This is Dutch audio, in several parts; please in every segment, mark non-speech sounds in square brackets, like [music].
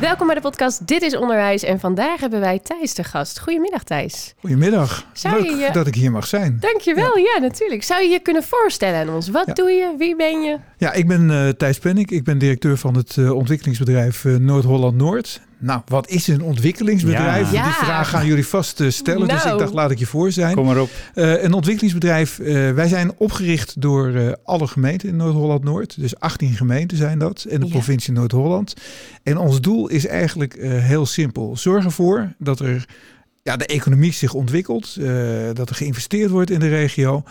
Welkom bij de podcast Dit is Onderwijs en vandaag hebben wij Thijs te gast. Goedemiddag Thijs. Goedemiddag. Zou Leuk je dat ik hier mag zijn. Dankjewel, ja. natuurlijk. Zou je je kunnen voorstellen aan ons? Wat Ja. doe je? Wie ben je? Ja, ik ben eh Thijs Pennik. Ik ben directeur van het eh, ontwikkelingsbedrijf eh, Noord-Holland-Noord. Nou, wat is een ontwikkelingsbedrijf? Ja. Die vraag gaan jullie vast eh, stellen. Dus Nou. ik dacht, laat ik je voor zijn. Kom maar op. Eh, een ontwikkelingsbedrijf, eh, wij zijn opgericht door eh, alle gemeenten in Noord-Holland-Noord. Dus 18 gemeenten zijn dat en de Ja. provincie Noord-Holland. En ons doel is eigenlijk eh, heel simpel. Zorg ervoor dat er ja, de economie zich ontwikkelt, eh, dat er geïnvesteerd wordt in de regio.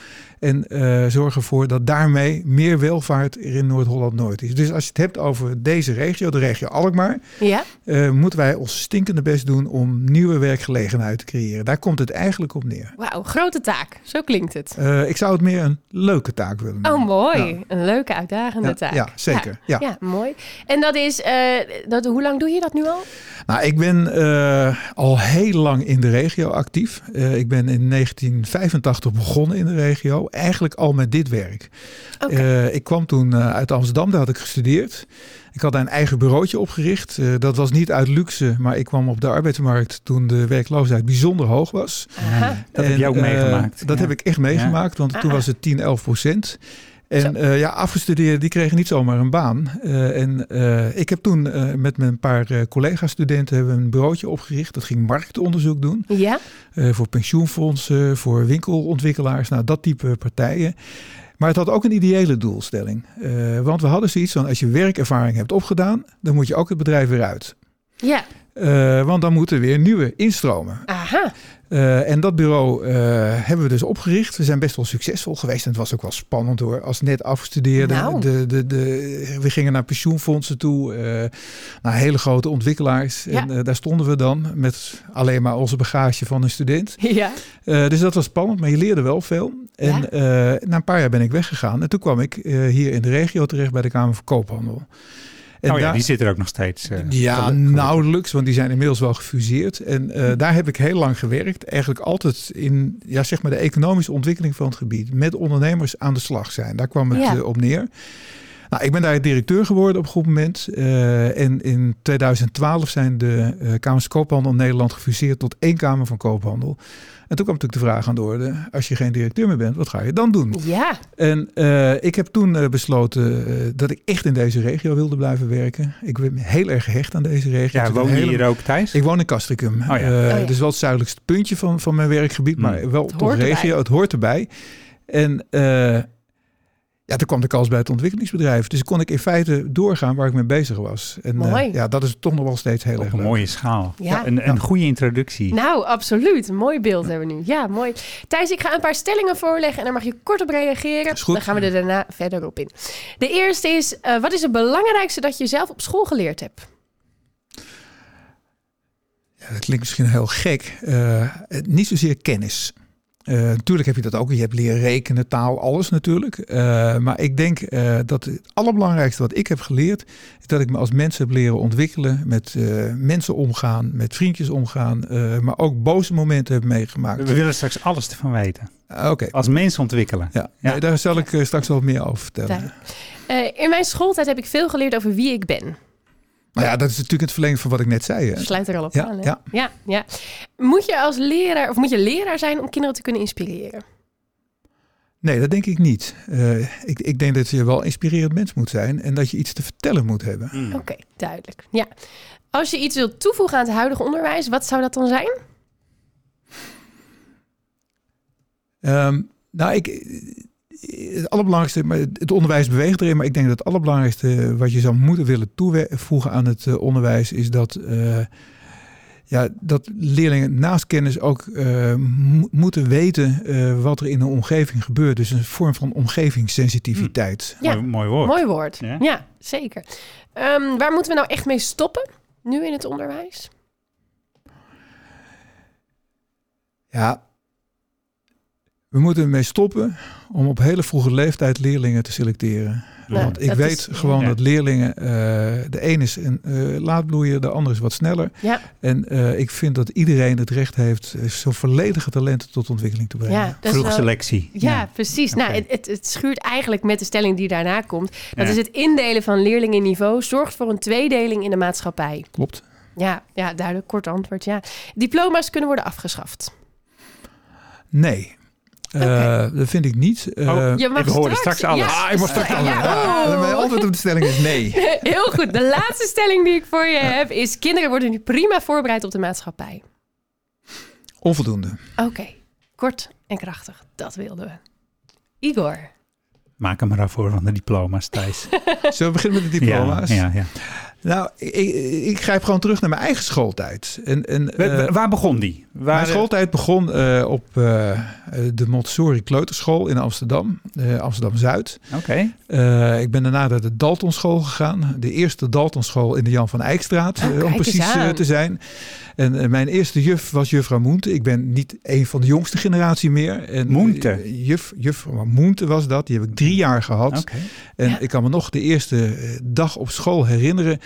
En eh zorg ervoor dat daarmee meer welvaart er in Noord-Holland-Noord is. Dus als je het hebt over deze regio, de regio Alkmaar, Ja? eh, moeten wij ons stinkende best doen om nieuwe werkgelegenheid te creëren. Daar komt het eigenlijk op neer. Wauw, grote taak. Zo klinkt het. Eh, ik zou het meer een leuke taak willen noemen. Oh, mooi. Ja. Een leuke, uitdagende Ja, taak. ja, zeker. Ja. Ja, mooi. En dat is, dat, hoe lang doe je dat nu al? Nou, ik ben al heel lang in de regio actief. Ik ben in 1985 begonnen in de regio. Eigenlijk al met dit werk. Eh, ik kwam toen eh, uit Amsterdam, daar had ik gestudeerd. Ik had daar een eigen bureautje opgericht. Eh, dat was niet uit luxe, maar ik kwam op de arbeidsmarkt toen de werkloosheid bijzonder hoog was. Dat heb je ook meegemaakt. Dat Ja. heb ik echt meegemaakt, want toen Ah. was het 10, 11 procent. En eh, ja, afgestudeerden die kregen niet zomaar een baan. Eh, en eh, ik heb toen met mijn paar collega-studenten hebben een bureautje opgericht. Dat ging marktonderzoek doen. Ja? voor pensioenfondsen, voor winkelontwikkelaars, nou dat type partijen. Maar het had ook een ideële doelstelling. Want we hadden zoiets van als je werkervaring hebt opgedaan, dan moet je ook het bedrijf weer uit. Ja. Eh, want dan moeten weer nieuwe instromen. Aha. Eh, en dat bureau eh, hebben we dus opgericht. We zijn best wel succesvol geweest. En het was ook wel spannend hoor. Als net afgestudeerden. Nou. De, de, de, we gingen naar pensioenfondsen toe. naar hele grote ontwikkelaars. Ja. En daar stonden we dan met alleen maar onze bagage van een student. Ja. Dus dat was spannend, maar je leerde wel veel. En Ja. na een paar jaar ben ik weggegaan. En toen kwam ik hier in de regio terecht bij de Kamer van Koophandel. En oh ja, daar- die zit er ook nog steeds. eh, ja, gelukkig. nauwelijks, want die zijn inmiddels wel gefuseerd. En eh, daar heb ik heel lang gewerkt. Eigenlijk altijd in ja, zeg maar de economische ontwikkeling van het gebied. Met ondernemers aan de slag zijn. Daar kwam het Ja. eh, op neer. Nou, ik ben daar directeur geworden op een goed moment. Eh, en in 2012 zijn de eh Kamers van Koophandel in Nederland gefuseerd tot één Kamer van Koophandel. En toen kwam natuurlijk de vraag aan de orde. Als je geen directeur meer bent, wat ga je dan doen? Ja. En eh, ik heb toen eh, besloten eh, dat ik echt in deze regio wilde blijven werken. Ik ben heel erg gehecht aan deze regio. Ja, woon je hele- hier ook thuis? Ik woon in Castricum. ja. Eh, Oh ja. Dus wel het zuidelijkste puntje van, van mijn werkgebied, maar Hmm. wel Het toch hoort erbij. regio. Het hoort erbij. En eh, ja, toen kwam de kans bij het ontwikkelingsbedrijf. Dus kon ik in feite doorgaan waar ik mee bezig was. En eh, Mooi. ja, dat is toch nog wel steeds heel Op erg een leuk. mooie schaal. Ja. Een, een goede introductie. Nou, absoluut. Een mooi beeld hebben we nu. Ja, mooi. Thijs, ik ga een paar stellingen voorleggen en daar mag je kort op reageren. Is goed. Dan gaan we er daarna verder op in. De eerste is, eh, wat is het belangrijkste dat je zelf op school geleerd hebt? Ja, dat klinkt misschien heel gek. Eh, niet zozeer kennis. Eh, natuurlijk heb je dat ook. Je hebt leren rekenen, taal, alles natuurlijk. Eh, maar ik denk eh, dat het allerbelangrijkste wat ik heb geleerd... is dat ik me als mens heb leren ontwikkelen. Met eh, mensen omgaan, met vriendjes omgaan. eh, maar ook boze momenten heb meegemaakt. We willen straks alles ervan weten. Ah, Oké, Als mens ontwikkelen. ja. Ja. Nee, daar zal ik eh, straks wel wat meer over vertellen. Eh, in mijn schooltijd heb ik veel geleerd over wie ik ben. Maar ja, dat is natuurlijk het verlengde van wat ik net zei. Hè. Sluit er al op Ja, aan. Hè? ja. Ja, ja. Moet je als leraar of moet je leraar zijn om kinderen te kunnen inspireren? Nee, dat denk ik niet. Eh, ik, ik denk dat je wel een inspirerend mens moet zijn... en dat je iets te vertellen moet hebben. Hmm. Oké, duidelijk. Ja. Als je iets wilt toevoegen aan het huidige onderwijs, wat zou dat dan zijn? Ehm, nou, ik, het allerbelangrijkste, maar het onderwijs beweegt erin, maar ik denk dat het allerbelangrijkste wat je zou moeten willen toevoegen aan het eh, onderwijs is dat, eh, ja, dat leerlingen naast kennis ook eh, mo- moeten weten eh, wat er in een omgeving gebeurt. Dus een vorm van omgevingssensitiviteit. Ja. Mooi, mooi woord. Mooi woord. Ja, Ja. zeker. Ehm, waar moeten we nou echt mee stoppen nu in het onderwijs? Ja, We moeten ermee stoppen om op hele vroege leeftijd leerlingen te selecteren. Want ik dat weet is- gewoon ja. dat leerlingen, eh, de een is een eh, laatbloeier, de ander is wat sneller. Ja, En eh, ik vind dat iedereen het recht heeft zo volledige talenten tot ontwikkeling te brengen. is Vroeg selectie. Ja, precies. Nou, het, het, het schuurt eigenlijk met de stelling die daarna komt. Dat Ja. is het indelen van leerlingen in niveau zorgt voor een tweedeling in de maatschappij. Klopt. Ja, ja, duidelijk, kort antwoord, ja. Diploma's kunnen worden afgeschaft. Nee. Eh. Dat vind ik niet. Eh, Je mag ik hoorde straks alles. Ja, Ah, ik mag straks ja, alles. oh. Ja, Mijn antwoord op de stelling is nee. [laughs] Heel goed. De laatste stelling die ik voor je heb is... kinderen worden nu prima voorbereid op de maatschappij. Onvoldoende. Oké, kort en krachtig. Dat wilden we. Igor. Maak hem maar af voor van de diploma's, Thijs. [laughs] Zullen we beginnen met de diploma's? Ja, ja, ja. Nou, ik, ik grijp gewoon terug naar mijn eigen schooltijd. En, en, Wa- wa- eh, waar begon die? Waar, Mijn schooltijd begon eh, op eh, de Montessori Kleuterschool in Amsterdam, Amsterdam-Zuid. Oké. Ik ben daarna naar de Daltonschool gegaan. De eerste Daltonschool in de Jan van Eyckstraat, Oh, eh, kijk om precies te zijn. En mijn eerste juf was juffrouw Moente. Ik ben niet een van de jongste generatie meer. En, Moente? juf, juffrouw Moente was dat. Die heb ik drie jaar gehad. En Ja. ik kan me nog de eerste dag op school herinneren.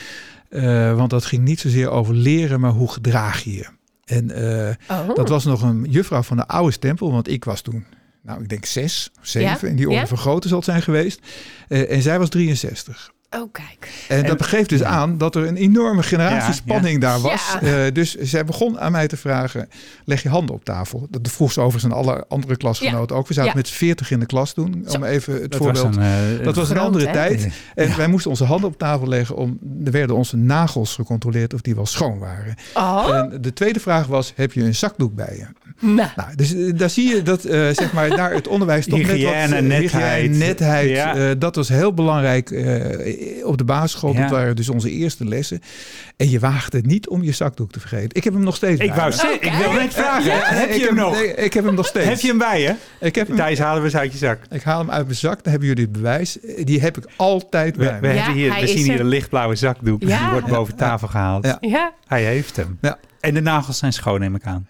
Eh, want dat ging niet zozeer over leren, maar hoe gedraag je je. En eh, Oh. dat was nog een juffrouw van de oude stempel, want ik was toen, nou ik denk zes zeven, Ja, in die orde ja. van grootte zal het zijn geweest. Eh, en zij was 63. Oh, kijk. En, En- dat geeft dus ja. aan dat er een enorme generatiespanning daar was. Ja. Eh, dus zij begon aan mij te vragen, leg je handen op tafel. Dat vroeg ze overigens aan alle andere klasgenoten ook. We zaten Ja. met 40 in de klas toen, Zo. om even het Dat was voorbeeld... een, eh, dat was een andere hè? tijd. En wij moesten onze handen op tafel leggen. Om, er werden onze nagels gecontroleerd of die wel schoon waren. Oh, En de tweede vraag was, heb je een zakdoek bij je? Nou. Nou, dus eh, daar zie je dat eh, zeg maar daar het onderwijs toch net wat... Eh, netheid. netheid. Ja. eh, dat was heel belangrijk eh, op de basisschool. Ja. Dat waren dus onze eerste lessen. En je waagde het niet om je zakdoek te vergeten. Ik heb hem nog steeds Ik bij wou zeggen, ik wil net vragen. Ja, heb je hem nog? nee, ik heb hem nog steeds. Heb je hem bij je? Ik heb hem Thijs, halen we eens uit je zak. ik haal hem uit mijn zak, dan hebben jullie het bewijs. Die heb ik altijd We, bij we, hebben hier, we zien hier er. een lichtblauwe zakdoek. Ja. Die wordt boven tafel gehaald. Ja. Ja, Hij heeft hem. Ja. En de nagels zijn schoon, neem ik aan.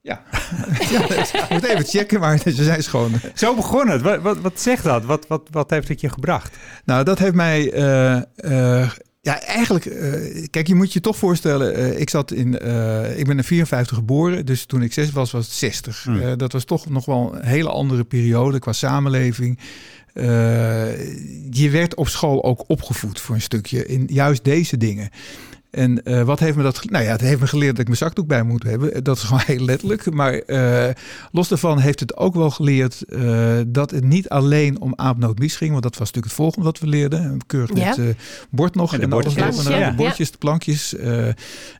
Ja. [laughs] ja ik moet even checken, maar ze zijn schoon. Zo begon het. Wat, wat, wat zegt dat? Wat, wat, wat heeft het je gebracht? Nou, dat heeft mij. eh, eh, ja, eigenlijk. eh, kijk, je moet je toch voorstellen. eh, ik zat in. eh, ik ben in 54 geboren. Dus toen ik zes was, was het 60. Hmm. Eh, dat was toch nog wel een hele andere periode qua samenleving. Eh, je werd op school ook opgevoed voor een stukje in juist deze dingen. En eh, wat heeft me dat... Nou ja, het heeft me geleerd dat ik mijn zakdoek bij moet hebben. Dat is [laughs] gewoon heel letterlijk. Maar eh, los daarvan heeft het ook wel geleerd eh, dat het niet alleen om aapnootmies ging. Want dat was natuurlijk het volgende wat we leerden. Keurig met Ja. eh, bord nog. En de alles bordjes. en. Ja. De bordjes, de plankjes. Eh,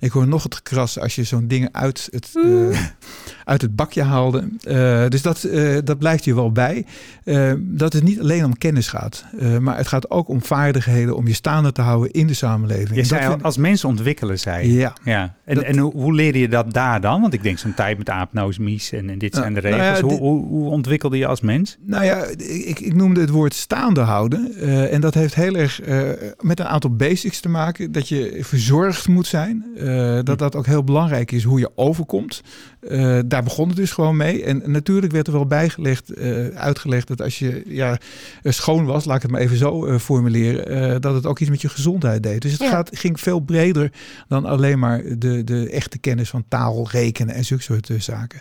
ik hoor nog het gekras als je zo'n dingen uit het, eh, [laughs] uit het bakje haalde. Eh, dus dat, eh, dat blijft je wel bij. Eh, dat het niet alleen om kennis gaat. eh, maar het gaat ook om vaardigheden om je staande te houden in de samenleving. Je zei al, vind- als mensen ontwikkelen, zei je. ja. Ja. En, Dat- en hoe, hoe leerde je dat daar dan? Want ik denk zo'n tijd met aapnoosmies en, en dit zijn de nou ja, regels. hoe, hoe, hoe ontwikkelde je als mens? Nou ja, ik, ik noemde het woord staande houden. Eh, en dat heeft heel erg eh, met een aantal basics te maken. Dat je verzorgd moet zijn. Eh, dat dat ook heel belangrijk is hoe je overkomt. Eh, daar begon het dus gewoon mee. En natuurlijk werd er wel bijgelegd, eh, uitgelegd dat als je ja, eh, schoon was, laat ik het maar even zo formuleren, eh, dat het ook iets met je gezondheid deed. Dus het Ja. gaat, ging veel breder dan alleen maar de, de echte kennis van taal, rekenen en zulke soort zaken.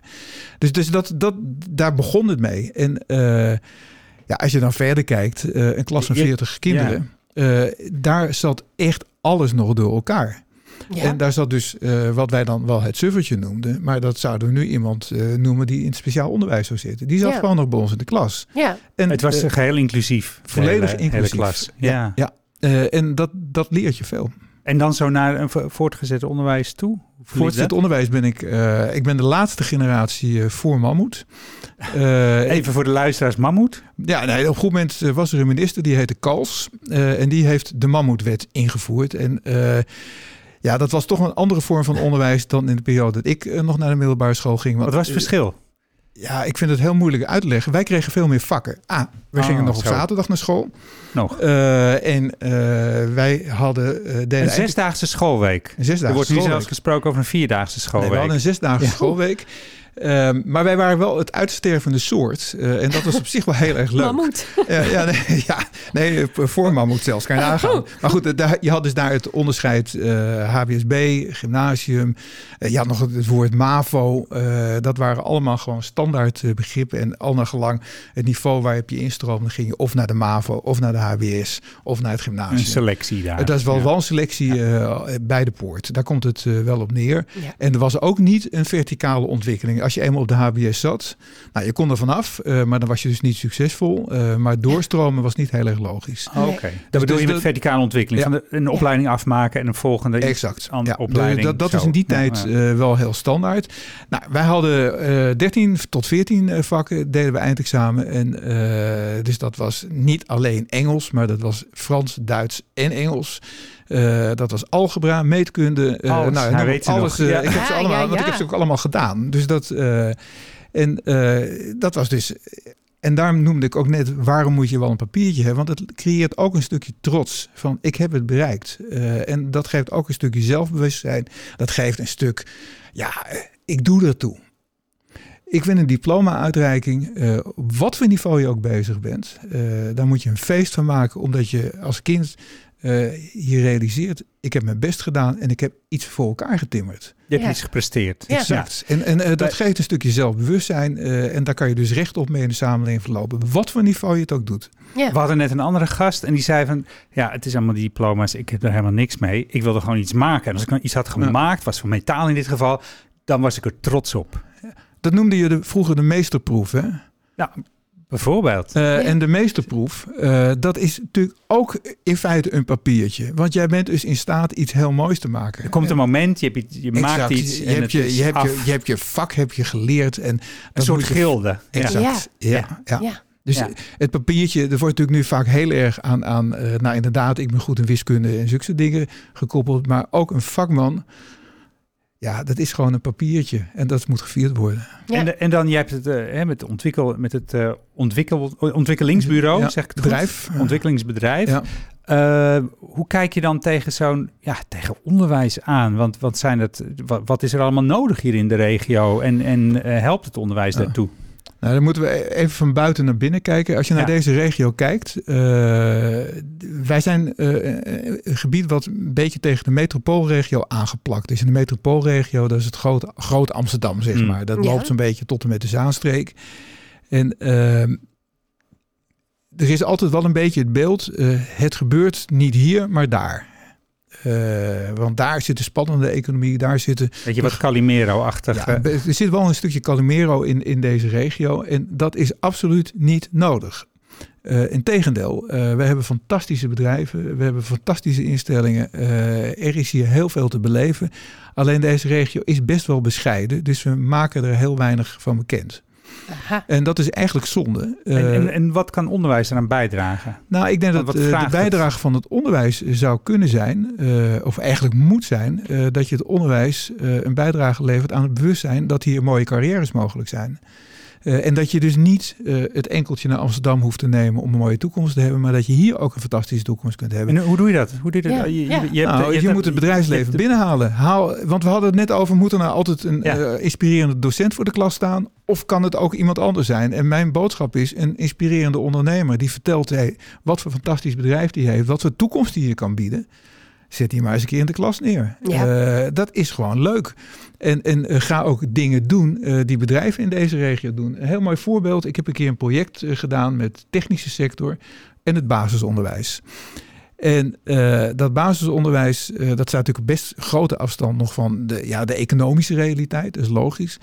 Dus, dus dat, dat, daar begon het mee. En eh, ja, als je dan verder kijkt, eh, een klas van Je- 40 kinderen, eh, daar zat echt alles nog door elkaar. Ja. En daar zat dus eh, wat wij dan wel het suffertje noemden, maar dat zouden we nu iemand eh, noemen die in het speciaal onderwijs zou zitten. Die zat Ja. gewoon nog bij ons in de klas. ja. En, Het was eh, geheel inclusief. de volledig hele- inclusief. Hele klas. Ja, Ja. ja. eh, en dat, dat leert je veel. En dan zo naar een vo- voortgezet onderwijs toe? Voortgezet onderwijs ben ik, eh, ik ben de laatste generatie eh, voor Mammoet. [laughs] Eh, Even voor de luisteraars, mammoet. Ja, nee, op een goed moment eh, was er een minister die heette Kals. eh, en die heeft de Mammoetwet ingevoerd. En eh, ja, dat was toch een andere vorm van onderwijs dan in de periode dat ik eh, nog naar de middelbare school ging. Wat was het verschil? Ja, ik vind het heel moeilijk uit te leggen. Wij kregen veel meer vakken. Ah, we Oh, gingen nog op zo. zaterdag naar school. Nog. Eh, en eh, wij hadden... deden Een zesdaagse schoolweek. een zesdaagse Er wordt nu zelfs gesproken over een vierdaagse Nee, schoolweek. we hadden een zesdaagse Ja. schoolweek. Ehm, maar wij waren wel het uitstervende soort. Eh, en dat was op zich wel heel erg leuk. Mammoet. Ja, ja, nee, [laughs] ja, nee, voor mammoet zelfs, kan je nagaan. Maar goed, eh, daar, je had dus daar het onderscheid eh, HBSB, gymnasium. Eh, je had nog het, het woord MAVO. Eh, dat waren allemaal gewoon standaard eh, begrippen. En al naar gelang het niveau waar je op je instroomde, ging je of naar de MAVO, of naar de HBS, of naar het Een gymnasium. selectie daar. Eh, Dat is wel, Ja. wel een selectie eh, bij de poort. Daar komt het eh, wel op neer. Ja. En er was ook niet een verticale ontwikkeling. Als je eenmaal op de HBS zat, nou, je kon er vanaf, eh, maar dan was je dus niet succesvol. Eh, maar doorstromen was niet heel erg logisch. Oh, Oké, dat bedoel dus je met dat- verticale ontwikkeling. Ja. Van de, een opleiding afmaken en een volgende Exact. Ja, opleiding. dat, dat zo. is in die tijd ja. eh, wel heel standaard. Nou, wij hadden eh 13 tot 14 eh, vakken, deden we eindexamen. En, eh, dus dat was niet alleen Engels, maar dat was Frans, Duits en Engels. Eh, dat was algebra, meetkunde. eh, Alles. nou, Hij weet ze alles. nog. eh, Ja. Ik heb ze Ja, allemaal, ja, want ik heb ze ook allemaal gedaan. Dus dat eh, en eh, dat was dus. En daarom noemde ik ook net, waarom moet je wel een papiertje hebben? Want het creëert ook een stukje trots van ik heb het bereikt. Eh, en dat geeft ook een stukje zelfbewustzijn. Dat geeft een stuk, ja, ik doe ertoe. Ik vind een diploma-uitreiking, eh, op wat voor niveau je ook bezig bent, eh, daar moet je een feest van maken, omdat je als kind eh, je realiseert, ik heb mijn best gedaan en ik heb iets voor elkaar getimmerd. Je hebt Ja. iets gepresteerd. Ja. En, en eh, dat geeft een stukje zelfbewustzijn eh, en daar kan je dus rechtop mee in de samenleving verlopen, wat voor niveau je het ook doet. Ja. We hadden net een andere gast en die zei van... ja, het is allemaal die diploma's, ik heb er helemaal niks mee. Ik wilde gewoon iets maken. En als ik iets had gemaakt, was van metaal in dit geval... dan was ik er trots op. Dat noemde je de, vroeger de meesterproef. Hè? Bijvoorbeeld. Eh, En de meesterproef, eh, dat is natuurlijk ook in feite een papiertje. Want jij bent dus in staat iets heel moois te maken. Er komt een moment, je, hebt je maakt Exact. iets Je en hebt het je, is je, hebt je, af. je hebt je vak heb je geleerd. En een soort gilde. Ja. Exact. Ja. Ja. Ja. Ja. Dus Ja. het papiertje, er wordt natuurlijk nu vaak heel erg aan, aan eh, nou inderdaad, ik ben goed in wiskunde en zulke soort dingen gekoppeld. Maar ook een vakman, ja, dat is gewoon een papiertje. En dat moet gevierd worden. Ja. En, de- en dan, je hebt het eh, hè, met, ontwikkel, met het eh, ontwikkel, ontwikkelingsbureau, Ja, zeg ik het bedrijf. goed? [laughs] Ontwikkelingsbedrijf. Ja. Eh, hoe kijk je dan tegen zo'n ja, tegen onderwijs aan? Want wat, zijn het, wat, wat is er allemaal nodig hier in de regio? En, en helpt het onderwijs Ja. daartoe? Nou, dan moeten we even van buiten naar binnen kijken. Als je naar Ja. deze regio kijkt, eh, wij zijn eh, een gebied wat een beetje tegen de metropoolregio aangeplakt is. En de metropoolregio, dat is het grote, grote Amsterdam, zeg Mm. maar. Dat Ja. loopt zo'n beetje tot en met de Zaanstreek. En ehm, er is altijd wel een beetje het beeld, eh, het gebeurt niet hier, maar daar. Eh, want daar zit de spannende economie, daar zitten Weet je, wat Calimero-achtig. ja, er zit wel een stukje Calimero in, in deze regio. En dat is absoluut niet nodig. Eh Integendeel, eh we hebben fantastische bedrijven. We hebben fantastische instellingen. Er is hier heel veel te beleven. Alleen deze regio is best wel bescheiden. Dus we maken er heel weinig van bekend. Aha. En dat is eigenlijk zonde. en, Eh, en, en wat kan onderwijs eraan bijdragen? nou, ik denk Want dat wat eh, de het? bijdrage van het onderwijs zou kunnen zijn, eh, of eigenlijk moet zijn, eh, dat je het onderwijs eh, een bijdrage levert aan het bewustzijn dat hier mooie carrières mogelijk zijn. Eh, en dat je dus niet eh, het enkeltje naar Amsterdam hoeft te nemen om een mooie toekomst te hebben, maar dat je hier ook een fantastische toekomst kunt hebben. En hoe doe je dat? Hoe doe je dat? Ja, Je, je, ja. je, hebt- nou, je, hebt- moet het je bedrijfsleven binnenhalen. Haal, want we hadden het net over, moet er nou altijd een Ja. eh, inspirerende docent voor de klas staan? Of kan het ook iemand anders zijn? En mijn boodschap is, een inspirerende ondernemer die vertelt hey, wat voor fantastisch bedrijf die heeft, wat voor toekomst die je kan bieden. Zet die maar eens een keer in de klas neer. Ja. Eh, dat is gewoon leuk. En, en eh, ga ook dingen doen eh, die bedrijven in deze regio doen. Een heel mooi voorbeeld. Ik heb een keer een project gedaan met de technische sector en het basisonderwijs. En dat basisonderwijs, dat staat natuurlijk op best grote afstand nog van de, ja, de economische realiteit. Dat is logisch.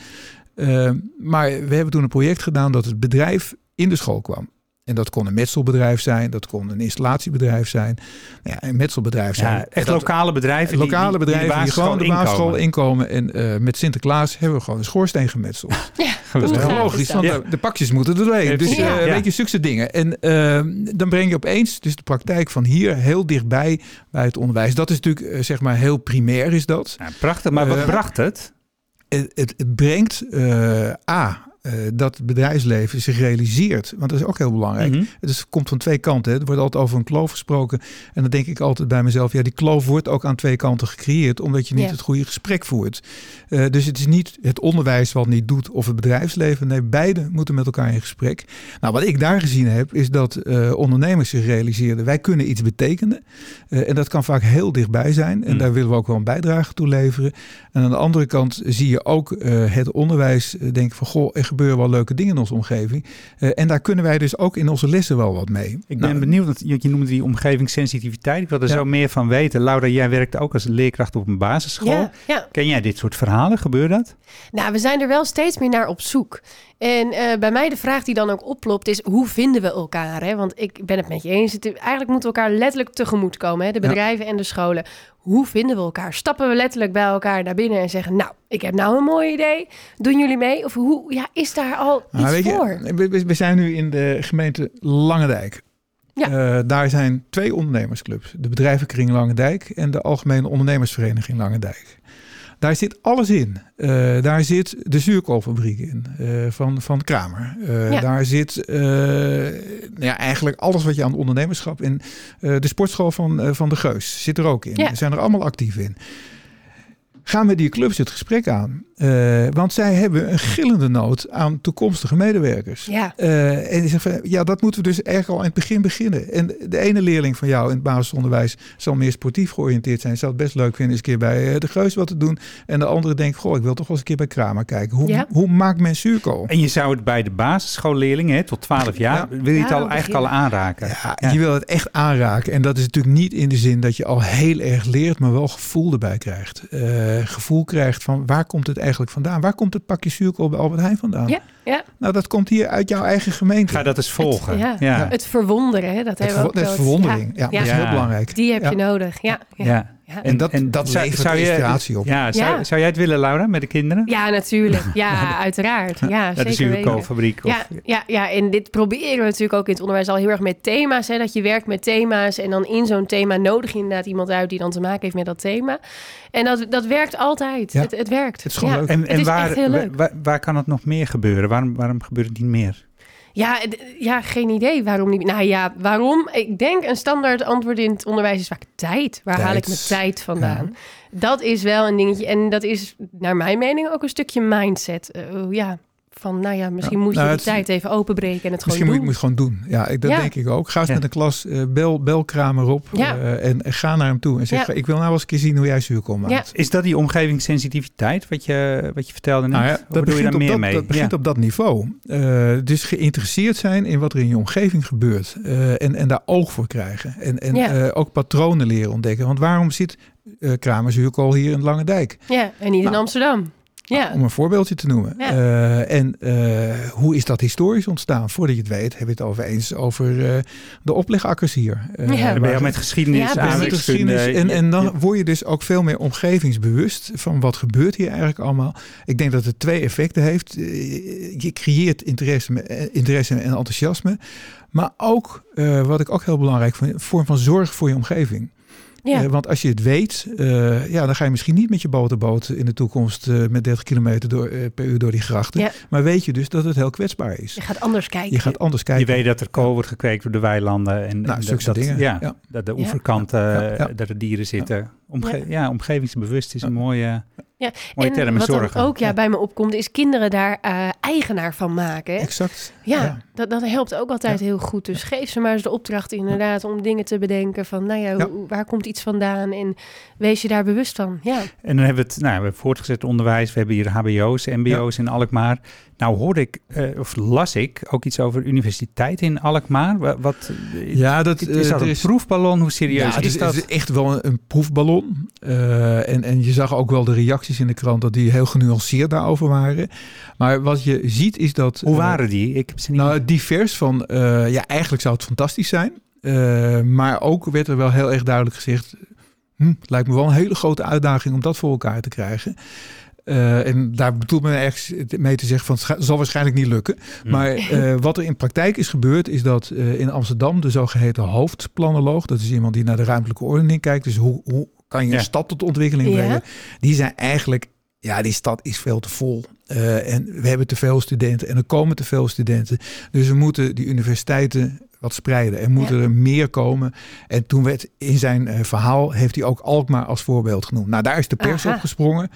Eh, maar we hebben toen een project gedaan dat het bedrijf in de school kwam. En dat kon een metselbedrijf zijn, dat kon een installatiebedrijf zijn. Nou ja, een metselbedrijf zijn. Ja, echt dat- lokale bedrijven. die- lokale die, bedrijven die, die, gewoon de basisschool inkomen. En eh, met Sinterklaas hebben we gewoon een schoorsteen gemetseld. Dat is heel gaaf logisch, want Ja. de- pakjes moeten er doorheen. Dus Ja. eh, Ja. weet je, zulke dingen. En eh, dan breng je opeens dus de praktijk van hier heel dichtbij bij het onderwijs. Dat is natuurlijk eh, zeg maar heel primair is dat. Ja, prachtig, maar wat bracht het? Het, het, brengt eh, A, eh, dat het bedrijfsleven zich realiseert. Want dat is ook heel belangrijk. Mhm. Het is, komt van twee kanten. Hè. Er wordt altijd over een kloof gesproken. En dan denk ik altijd bij mezelf, ja, die kloof wordt ook aan twee kanten gecreëerd, omdat je niet Ja. het goede gesprek voert. Eh, dus het is niet het onderwijs wat niet doet of het bedrijfsleven. Nee, beide moeten met elkaar in gesprek. Nou, wat ik daar gezien heb, is dat eh, ondernemers zich realiseerden, wij kunnen iets betekenen. Eh, en dat kan vaak heel dichtbij zijn. En Mm. daar willen we ook wel een bijdrage toe leveren. En aan de andere kant zie je ook eh, het onderwijs denken van, goh, er gebeuren wel leuke dingen in onze omgeving. Eh, en daar kunnen wij dus ook in onze lessen wel wat mee. Ik ben Nou, benieuwd, want je, je noemde die omgevingssensitiviteit. Ik wil er Ja. zo meer van weten. Laura, jij werkt ook als leerkracht op een basisschool. Ja, ja. Ken jij dit soort verhalen? Gebeurt dat? Nou, we zijn er wel steeds meer naar op zoek. En eh, bij mij de vraag die dan ook oplopt is, hoe vinden we elkaar? Hè? Want ik ben het met je eens. Het, eigenlijk moeten we elkaar letterlijk tegemoet komen. Hè? De Ja. bedrijven en de scholen. Hoe vinden we elkaar? Stappen we letterlijk bij elkaar naar binnen en zeggen... nou, ik heb nou een mooi idee. Doen jullie mee? Of hoe, ja, is daar al iets Nou, je, voor? we- we, we zijn nu in de gemeente Langendijk. Ja. Eh, daar zijn twee ondernemersclubs. De bedrijvenkring Langendijk en de Algemene Ondernemersvereniging Langendijk. Daar zit alles in. Eh, daar zit de zuurkoolfabriek in eh, van, van Kramer. Eh, Ja. Daar zit nou ja, eigenlijk alles wat je aan ondernemerschap in. de sportschool van, van de Geus zit er ook in. Ja. Ze zijn er allemaal actief in. Gaan we die clubs het gesprek aan? Eh, want zij hebben een gillende nood aan toekomstige medewerkers. Ja, Eh, en die zegt van, ja, dat moeten we dus eigenlijk al in het begin beginnen. En de ene leerling van jou in het basisonderwijs zal meer sportief georiënteerd zijn. Zou het best leuk vinden eens een keer bij eh, de Geus wat te doen. En de andere denkt, goh, ik wil toch wel eens een keer bij Kramer kijken. Hoe, Ja. hoe maakt men zuurkool? En je zou het bij de basisschoolleerlingen, hè, tot 12 jaar, Ja. wil je het Ja, al eigenlijk al aanraken. Ja, Ja. je wil het echt aanraken. En dat is natuurlijk niet in de zin dat je al heel erg leert, maar wel gevoel erbij krijgt. Eh, gevoel krijgt van waar komt het eigenlijk vandaan? Waar komt het pakje zuurkool bij Albert Heijn vandaan? Ja, ja. Nou, dat komt hier uit jouw eigen gemeente. Ga dat eens volgen. ja. ja. het verwonderen, hè, dat het, hebben we ook het verwondering. Ja, Ja. dat is heel belangrijk. Die heb je Ja. nodig, ja. ja. Ja. En dat, dat zou- levert zou je- inspiratie op. Ja, zou, Ja. zou jij het willen, Laura, met de kinderen? Ja, natuurlijk. [laughs] Ja, uiteraard. Ja, Naar de zeker weten. zuurkoolfabriek? Ja, Of, ja, ja, en dit proberen we natuurlijk ook in het onderwijs al heel erg met thema's. Hè, dat je werkt met thema's en dan in zo'n thema nodig je inderdaad iemand uit die dan te maken heeft met dat thema. En dat, dat werkt altijd. Ja. Het, het werkt. Het is gewoon ja. leuk. En, Het en is waar, echt heel leuk. waar, waar kan het nog meer gebeuren? Waarom, waarom gebeurt het niet meer? Ja, ja, geen idee waarom niet. Nou ja, waarom? Ik denk een standaard antwoord in het onderwijs is vaak tijd. Waar haal ik mijn tijd vandaan? Dat is wel een dingetje. En dat is naar mijn mening ook een stukje mindset. Eh, ja, van nou ja, misschien Ja, moet je nou, die het- tijd even openbreken en het Misschien moet gewoon je het doen. gewoon doen. Ja, ik, dat Ja. denk ik ook. Ga eens Ja. met een klas, eh, bel, bel Kramer op Ja. eh, en, en ga naar hem toe. En zeg, Ja. ik wil nou eens een keer zien hoe jij zuurkool maakt. Ja. Is dat die omgevingssensitiviteit wat je, wat je vertelde net? Nou ja, dat bedoel je begint, daar op meer dat, mee? dat begint Ja. op dat niveau. Eh, dus geïnteresseerd zijn in wat er in je omgeving gebeurt. Eh, en, en daar oog voor krijgen. En, en Ja. eh, ook patronen leren ontdekken. Want waarom zit eh Kramer zuurkool hier in Lange Dijk? Ja, en niet in Nou. Amsterdam. Ja. Om een voorbeeldje te noemen. Ja. Eh, en eh, hoe is dat historisch ontstaan? Voordat je het weet, heb je het over eens over eh, de oplegakkers hier. Eh, Ja. Dan ben je met geschiedenis, Ja, met geschiedenis. En, en dan Ja. word je dus ook veel meer omgevingsbewust van wat gebeurt hier eigenlijk allemaal. Ik denk dat het twee effecten heeft. Je creëert interesse, interesse en enthousiasme. Maar ook, eh, wat ik ook heel belangrijk vind, een vorm van zorg voor je omgeving. Ja. Eh, want als je het weet, eh, ja, dan ga je misschien niet met je motorboot in de toekomst eh, met 30 kilometer door, eh, per uur door die grachten. Ja. Maar weet je dus dat het heel kwetsbaar is. Je gaat anders kijken. Je gaat anders Je kijken. weet dat er kool wordt gekweekt door de weilanden. En, Nou, en zulke dat, dingen. Ja, Ja. dat de oeverkanten, Ja, ja, ja. dat er dieren zitten. Omge Ja. ja. omgevingsbewust is een mooie, Ja. mooie en term. en wat dan zorgen. ook ja, Ja. bij me opkomt, is kinderen daar eh, eigenaar van maken. hè? Exact. Ja, Dat, dat helpt ook altijd heel goed. Dus geef ze maar eens de opdracht inderdaad om dingen te bedenken van, nou ja, hoe- waar komt iets vandaan en wees je daar bewust van. Ja, En dan hebben we het, nou, we hebben voortgezet onderwijs, we hebben hier HBO's, MBO's in Alkmaar. Nou hoorde ik, eh, of las ik, ook iets over universiteit in Alkmaar. Wa- Wat, Ja, dat is eh, dat een proefballon? Hoe serieus Ja, is, is, dat? het is echt wel een, een proefballon. Eh, en, en je zag ook wel de reacties in de krant dat die heel genuanceerd daarover waren. Maar wat je ziet is dat... Hoe eh, waren die? Ik heb ze niet... nou, divers van, eh, ja, eigenlijk zou het fantastisch zijn. Eh, maar ook werd er wel heel erg duidelijk gezegd... Hm, het lijkt me wel een hele grote uitdaging om dat voor elkaar te krijgen. En daar bedoelt men ergens mee te zeggen van het zal waarschijnlijk niet lukken. Hm. Maar wat er in praktijk is gebeurd, is dat in Amsterdam de zogeheten hoofdplanoloog, dat is iemand die naar de ruimtelijke ordening kijkt, dus hoe, hoe kan je een Ja. stad tot ontwikkeling Ja. brengen, die zijn eigenlijk ja, die stad is veel te vol. Uh, en we hebben te veel studenten en er komen te veel studenten. Dus we moeten die universiteiten wat spreiden. Er moeten er meer komen. En toen werd in zijn uh, verhaal, heeft hij ook Alkmaar als voorbeeld genoemd. Nou, daar is de pers Aha. op gesprongen.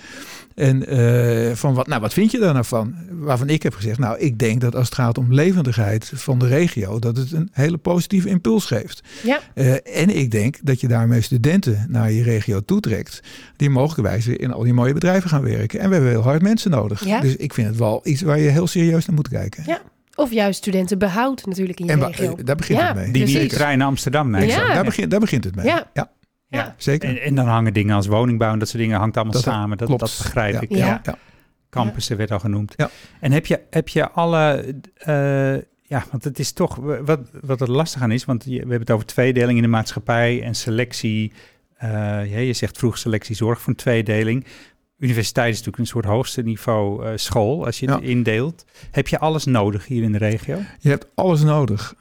En uh, van wat, nou, wat vind je daar nou van? Waarvan ik heb gezegd, nou, ik denk dat als het gaat om levendigheid van de regio, dat het een hele positieve impuls geeft. Ja. Uh, en ik denk dat je daarmee studenten naar je regio toetrekt, die mogelijkwijs in al die mooie bedrijven gaan werken. En we hebben heel hard mensen nodig. Ja. Dus ik vind het wel iets waar je heel serieus naar moet kijken. Ja. Of juist studentenbehoud natuurlijk in je En regio. uh, daar begint ja, het mee. Die precies. niet trein naar Amsterdam neemt. Ja. Daar, begint, daar begint het mee. Ja. ja. Ja. zeker. En, en dan hangen dingen als woningbouw en dat soort dingen hangt allemaal Dat- samen. Dat, klopt. dat begrijp Ja. ik. Ja. Ja. ja. Campussen werd al genoemd. Ja. En heb je, heb je alle... eh, ja, want het is toch wat, wat er lastig aan is. Want je, we hebben het over tweedeling in de maatschappij en selectie. eh, ja, je zegt vroeg selectie zorg voor een tweedeling. Universiteit is natuurlijk een soort hoogste niveau eh, school als je het indeelt. Heb je alles nodig hier in de regio? Je hebt alles nodig.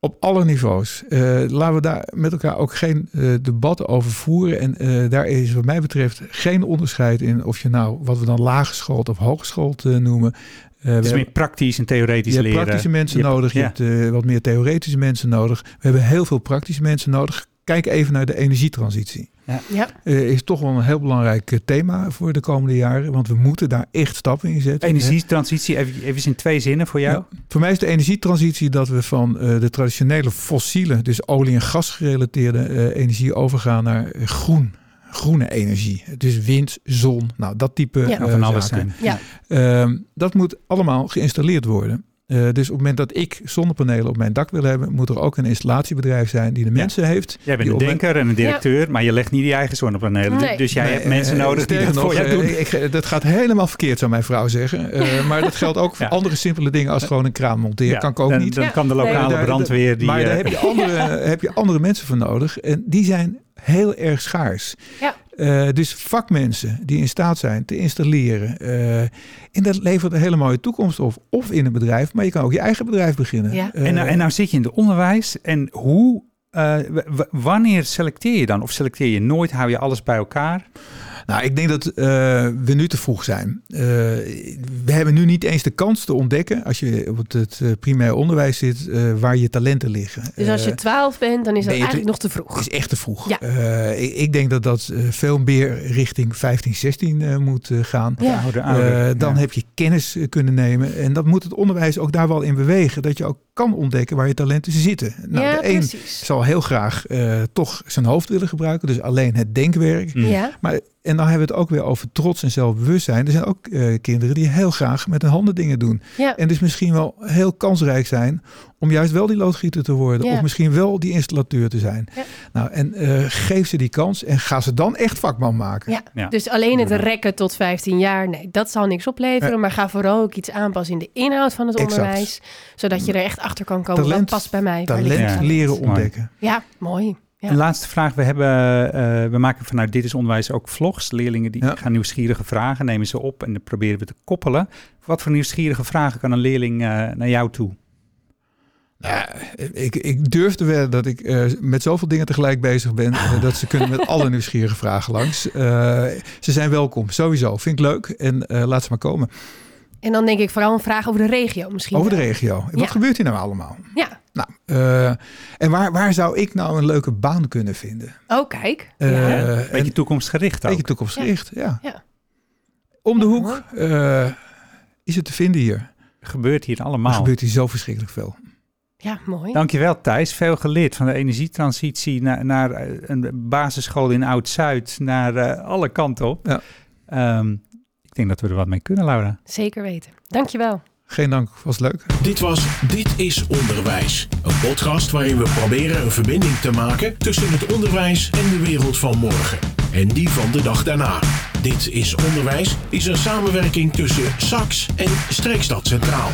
Op alle niveaus. Eh, laten we daar met elkaar ook geen eh, debatten over voeren. En daar is wat mij betreft geen onderscheid in of je nou wat we dan laaggeschoold of hooggeschoold noemen. Is hebben- meer praktisch en theoretisch je hebt leren. praktische mensen Je nodig. Je ja. hebt wat meer theoretische mensen nodig. We hebben heel veel praktische mensen nodig. Kijk even naar de energietransitie. Ja. Eh, is toch wel een heel belangrijk eh, thema voor de komende jaren. Want we moeten daar echt stappen in zetten. Energietransitie, even, even in twee zinnen voor jou. Ja. Voor mij is de energietransitie dat we van eh, de traditionele fossiele, dus olie- en gasgerelateerde eh, energie overgaan naar groen. Groene energie. Dus wind, zon, nou dat type Ja. Van alles zaken. zijn. Ja. Ehm, dat moet allemaal geïnstalleerd worden. Eh, dus op het moment dat ik zonnepanelen op mijn dak wil hebben, moet er ook een installatiebedrijf zijn die de mensen heeft. Jij bent een denker en een directeur, maar je legt niet je eigen zonnepanelen. Nee. Dus jij Nee, hebt mensen eh, nodig die dat voor jou doen. eh, ik- ik- dat gaat helemaal verkeerd, zou mijn vrouw zeggen. Eh, [laughs] maar dat geldt ook voor Ja. andere simpele dingen als gewoon een kraan monteren. Ja, kan ik ook dan, niet. Dan Ja, kan de lokale brandweer die... maar daar heb je, andere, [laughs] heb je andere mensen voor nodig. En die zijn heel erg schaars. Ja. Eh, dus vakmensen die in staat zijn te installeren. eh, en dat levert een hele mooie toekomst op. Of in een bedrijf, maar je kan ook je eigen bedrijf beginnen. Ja. Eh, en, nou, en nou zit je in het onderwijs en hoe... eh, wanneer selecteer je dan? Of selecteer je nooit? Hou je alles bij elkaar? Nou, ik denk dat eh, we nu te vroeg zijn. Eh, we hebben nu niet eens de kans te ontdekken, als je op het, het eh, primair onderwijs zit, eh, waar je talenten liggen. Dus als je 12 bent, dan is dat te- eigenlijk nog te vroeg. is echt te vroeg. Ja. Eh, ik, ik denk dat dat veel meer richting 15, 16 eh, moet gaan. Ja. Ouder, ouder, Eh, dan ja. heb je kennis kunnen nemen. En dat moet het onderwijs ook daar wel in bewegen. Dat je ook kan ontdekken waar je talenten zitten. Nou, ja, de een precies. zal heel graag eh, toch zijn hoofd willen gebruiken. Dus alleen het denkwerk. Ja. Maar, en dan hebben we het ook weer over trots en zelfbewustzijn. Er zijn ook eh, kinderen die heel graag met hun handen dingen doen. Ja. En dus misschien wel heel kansrijk zijn om juist wel die loodgieter te worden. Ja. Of misschien wel die installateur te zijn. Ja. Nou, en eh, geef ze die kans en ga ze dan echt vakman maken. Ja. Ja. Dus alleen het rekken tot 15 jaar, nee, dat zal niks opleveren. Ja. Maar ga vooral ook iets aanpassen in de inhoud van het Exact. onderwijs. Zodat je er echt achter kan komen. Talent- wat past bij mij? Talent leren Mooi. ontdekken. Ja, mooi. Ja. Een laatste vraag. We, hebben, eh, we maken vanuit Dit is Onderwijs ook vlogs. Leerlingen die Ja. gaan nieuwsgierige vragen, nemen ze op en dan proberen we te koppelen. Wat voor nieuwsgierige vragen kan een leerling eh, naar jou toe? Nou, ik, ik durf te wedden dat ik eh, met zoveel dingen tegelijk bezig ben. dat ze kunnen met alle nieuwsgierige vragen langs. Eh, ze zijn welkom, sowieso. Vind ik leuk. En eh, laat ze maar komen. En dan denk ik vooral een vraag over de regio misschien. Over de wel. regio. Wat gebeurt hier nou allemaal? Ja. Nou, eh, en waar, waar zou ik nou een leuke baan kunnen vinden? Oh, kijk. Eh, ja. Een en- beetje toekomstgericht ook. Beetje toekomstgericht, ja. Ja. Om de Ja, hoek eh, is het te vinden hier. Gebeurt hier Er allemaal. gebeurt hier zo verschrikkelijk veel. ja, mooi. Dankjewel Thijs. Veel geleerd van de energietransitie naar, naar eh, een basisschool in Oud-Zuid. Naar eh, alle kanten op. Ja. Ehm, ik denk dat we er wat mee kunnen, Laura. Zeker weten. Dankjewel. Geen dank, was leuk. Dit was Dit is Onderwijs. Een podcast waarin we proberen een verbinding te maken tussen het onderwijs en de wereld van morgen. En die van de dag daarna. Dit is Onderwijs is een samenwerking tussen SAX en Streekstad Centraal.